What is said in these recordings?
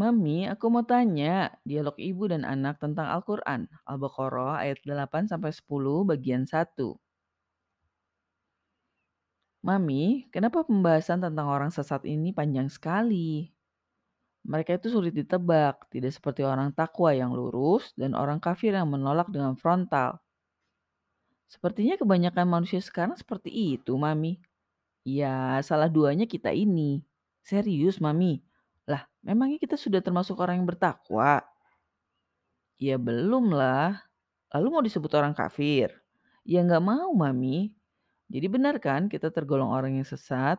Mami, aku mau tanya, dialog ibu dan anak tentang Al-Quran, Al-Baqarah ayat 8 sampai 10 bagian satu. Mami, kenapa pembahasan tentang orang sesat ini panjang sekali? Mereka itu sulit ditebak, tidak seperti orang takwa yang lurus dan orang kafir yang menolak dengan frontal. Sepertinya kebanyakan manusia sekarang seperti itu, Mami. Ya, salah duanya kita ini. Serius, Mami. Lah, memangnya kita sudah termasuk orang yang bertakwa? Ya belum lah. Lalu mau disebut orang kafir? Ya nggak mau, Mami. Jadi benar kan kita tergolong orang yang sesat?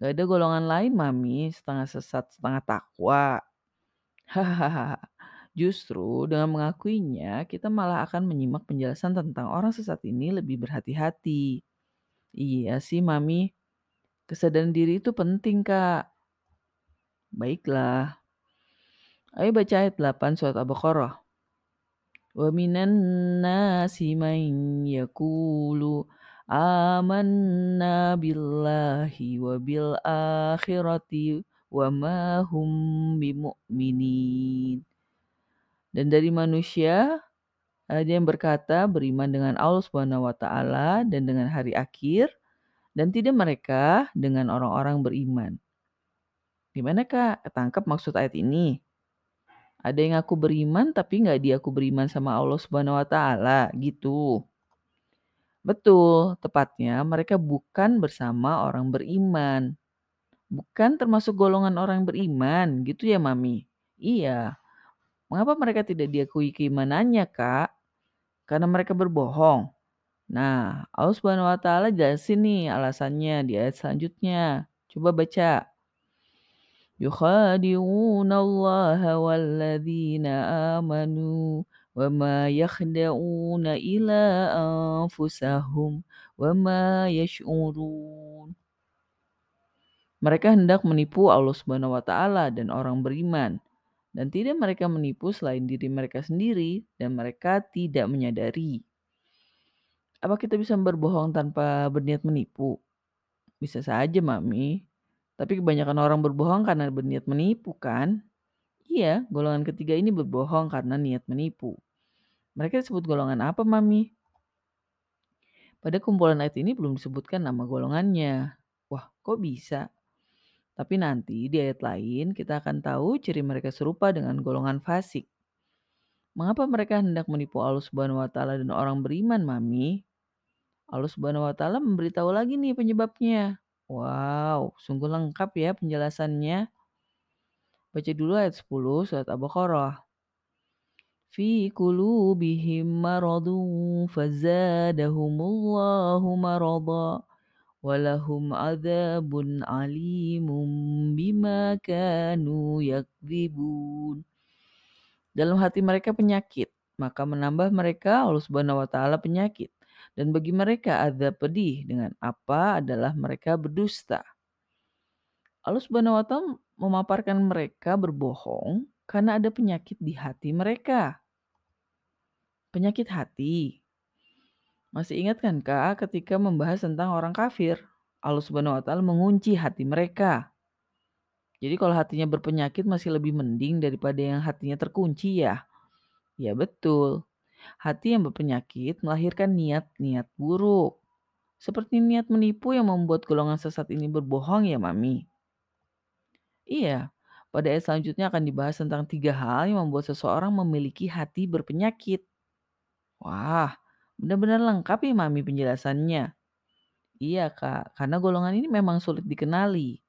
Gak ada golongan lain, Mami. Setengah sesat, setengah takwa. Hahaha. Justru dengan mengakuinya, kita malah akan menyimak penjelasan tentang orang sesat ini lebih berhati-hati. Iya sih, Mami. Kesadaran diri itu penting, Kak. Baiklah. Ayo baca ayat 8 surat Al-Baqarah. Wa minan nasi man yaqulu amanna billahi wa bil akhirati wa ma hum bimu'minin. Dan dari manusia ada yang berkata beriman dengan Allah Subhanahu wa taala dan dengan hari akhir dan tidak mereka dengan orang-orang beriman. Gimana Kak? Ketangkep maksud ayat ini? Ada yang aku beriman tapi nggak dia aku beriman sama Allah Subhanahu wa taala gitu. Betul, tepatnya mereka bukan bersama orang beriman. Bukan termasuk golongan orang beriman, gitu ya Mami? Iya. Mengapa mereka tidak diakui keimanannya, Kak? Karena mereka berbohong. Nah, Allah Subhanahu wa taala jelasin nih alasannya di ayat selanjutnya. Coba baca. يخادعون الله والذين آمنوا وما يخدعون إلا أنفسهم وما يشعرون Mereka hendak menipu Allah Subhanahu wa taala dan orang beriman dan tidak mereka menipu selain diri mereka sendiri dan mereka tidak menyadari. Apa kita bisa berbohong tanpa berniat menipu? Bisa saja, Mami. Tapi kebanyakan orang berbohong karena berniat menipu kan? Iya, golongan ketiga ini berbohong karena niat menipu. Mereka disebut golongan apa, Mami? Pada kumpulan ayat ini belum disebutkan nama golongannya. Wah, kok bisa? Tapi nanti di ayat lain kita akan tahu ciri mereka serupa dengan golongan fasik. Mengapa mereka hendak menipu Allah Subhanahu wa taala dan orang beriman, Mami? Allah Subhanahu wa taala memberitahu lagi nih penyebabnya. Wow, sungguh lengkap ya penjelasannya. Baca dulu ayat 10 surat Al-Baqarah. Fi qulubihim maradun fazadahumullahu marada walahum adzabun alimun bima kanu yakdzibun. Dalam hati mereka penyakit, maka menambah mereka Allah Subhanahu wa taala penyakit dan bagi mereka azab pedih dengan apa adalah mereka berdusta. Allah Subhanahu wa taala memaparkan mereka berbohong karena ada penyakit di hati mereka. Penyakit hati. Masih ingat kan Kak ketika membahas tentang orang kafir? Allah Subhanahu wa taala mengunci hati mereka. Jadi kalau hatinya berpenyakit masih lebih mending daripada yang hatinya terkunci ya. Ya betul. Hati yang berpenyakit melahirkan niat-niat buruk. Seperti niat menipu yang membuat golongan sesat ini berbohong ya Mami. Iya, pada ayat selanjutnya akan dibahas tentang tiga hal yang membuat seseorang memiliki hati berpenyakit. Wah, benar-benar lengkap ya Mami penjelasannya. Iya Kak, karena golongan ini memang sulit dikenali.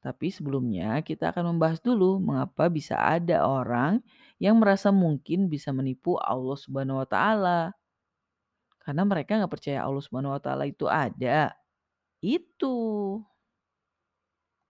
Tapi sebelumnya kita akan membahas dulu mengapa bisa ada orang yang merasa mungkin bisa menipu Allah Subhanahu wa taala. Karena mereka nggak percaya Allah Subhanahu wa taala itu ada. Itu.